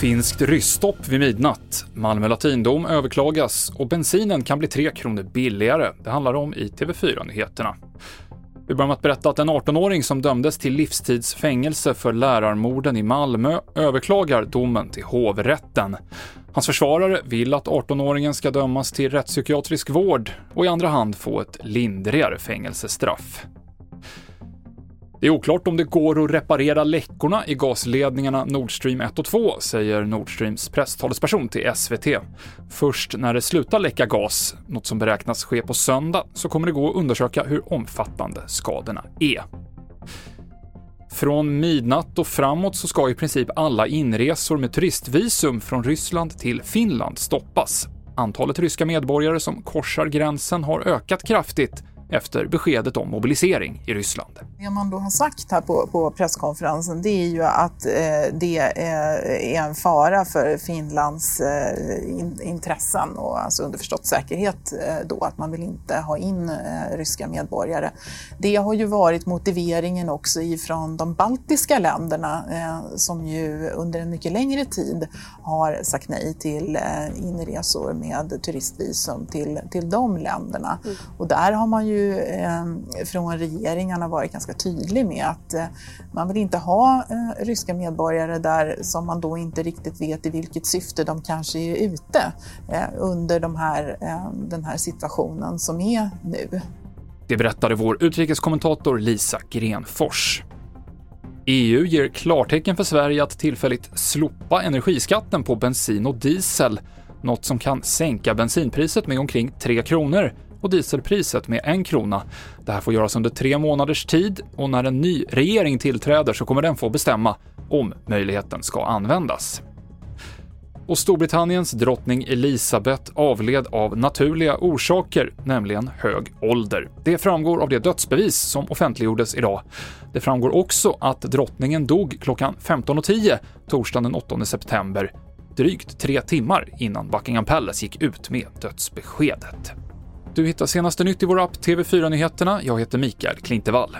Finskt rysstopp vid midnatt. Malmö latindom överklagas och bensinen kan bli 3 kronor billigare. Det handlar om i TV4-nyheterna. Vi börjar med att berätta att en 18-åring som dömdes till livstidsfängelse för lärarmorden i Malmö överklagar domen till hovrätten. Hans försvarare vill att 18-åringen ska dömas till rättspsykiatrisk vård och i andra hand få ett lindrigare fängelsestraff. Det är oklart om det går att reparera läckorna i gasledningarna Nord Stream 1 och 2, säger Nord Streams presstalesperson till SVT. Först när det slutar läcka gas, något som beräknas ske på söndag, så kommer det gå att undersöka hur omfattande skadorna är. Från midnatt och framåt så ska i princip alla inresor med turistvisum från Ryssland till Finland stoppas. Antalet ryska medborgare som korsar gränsen har ökat kraftigt efter beskedet om mobilisering i Ryssland. Det man då har sagt här på, på presskonferensen det är ju att eh, det är en fara för Finlands eh, in, intressen och alltså underförstått säkerhet eh, då, att man vill inte ha in eh, ryska medborgare. Det har ju varit motiveringen också ifrån de baltiska länderna eh, som ju under en mycket längre tid har sagt nej till eh, inresor med turistvisum till, till de länderna. Mm. Och där har man ju eh, från regeringarna varit ganska tydlig med att eh, man vill inte ha eh, ryska medborgare där som man då inte riktigt vet i vilket syfte de kanske är ute eh, under de här, eh, den här situationen som är nu. Det berättade vår utrikeskommentator Lisa Grenfors. EU ger klartecken för Sverige att tillfälligt slopa energiskatten på bensin och diesel, något som kan sänka bensinpriset med omkring 3 kronor och dieselpriset med en krona. Det här får göras under tre månaders tid och när en ny regering tillträder så kommer den få bestämma om möjligheten ska användas. Och Storbritanniens drottning Elizabeth avled av naturliga orsaker, nämligen hög ålder. Det framgår av det dödsbevis som offentliggjordes idag. Det framgår också att drottningen dog klockan 15.10 torsdagen den 8 september, drygt tre timmar innan Buckingham Palace gick ut med dödsbeskedet. Du hittar senaste nytt i vår app TV4 Nyheterna. Jag heter Mikael Klintevall.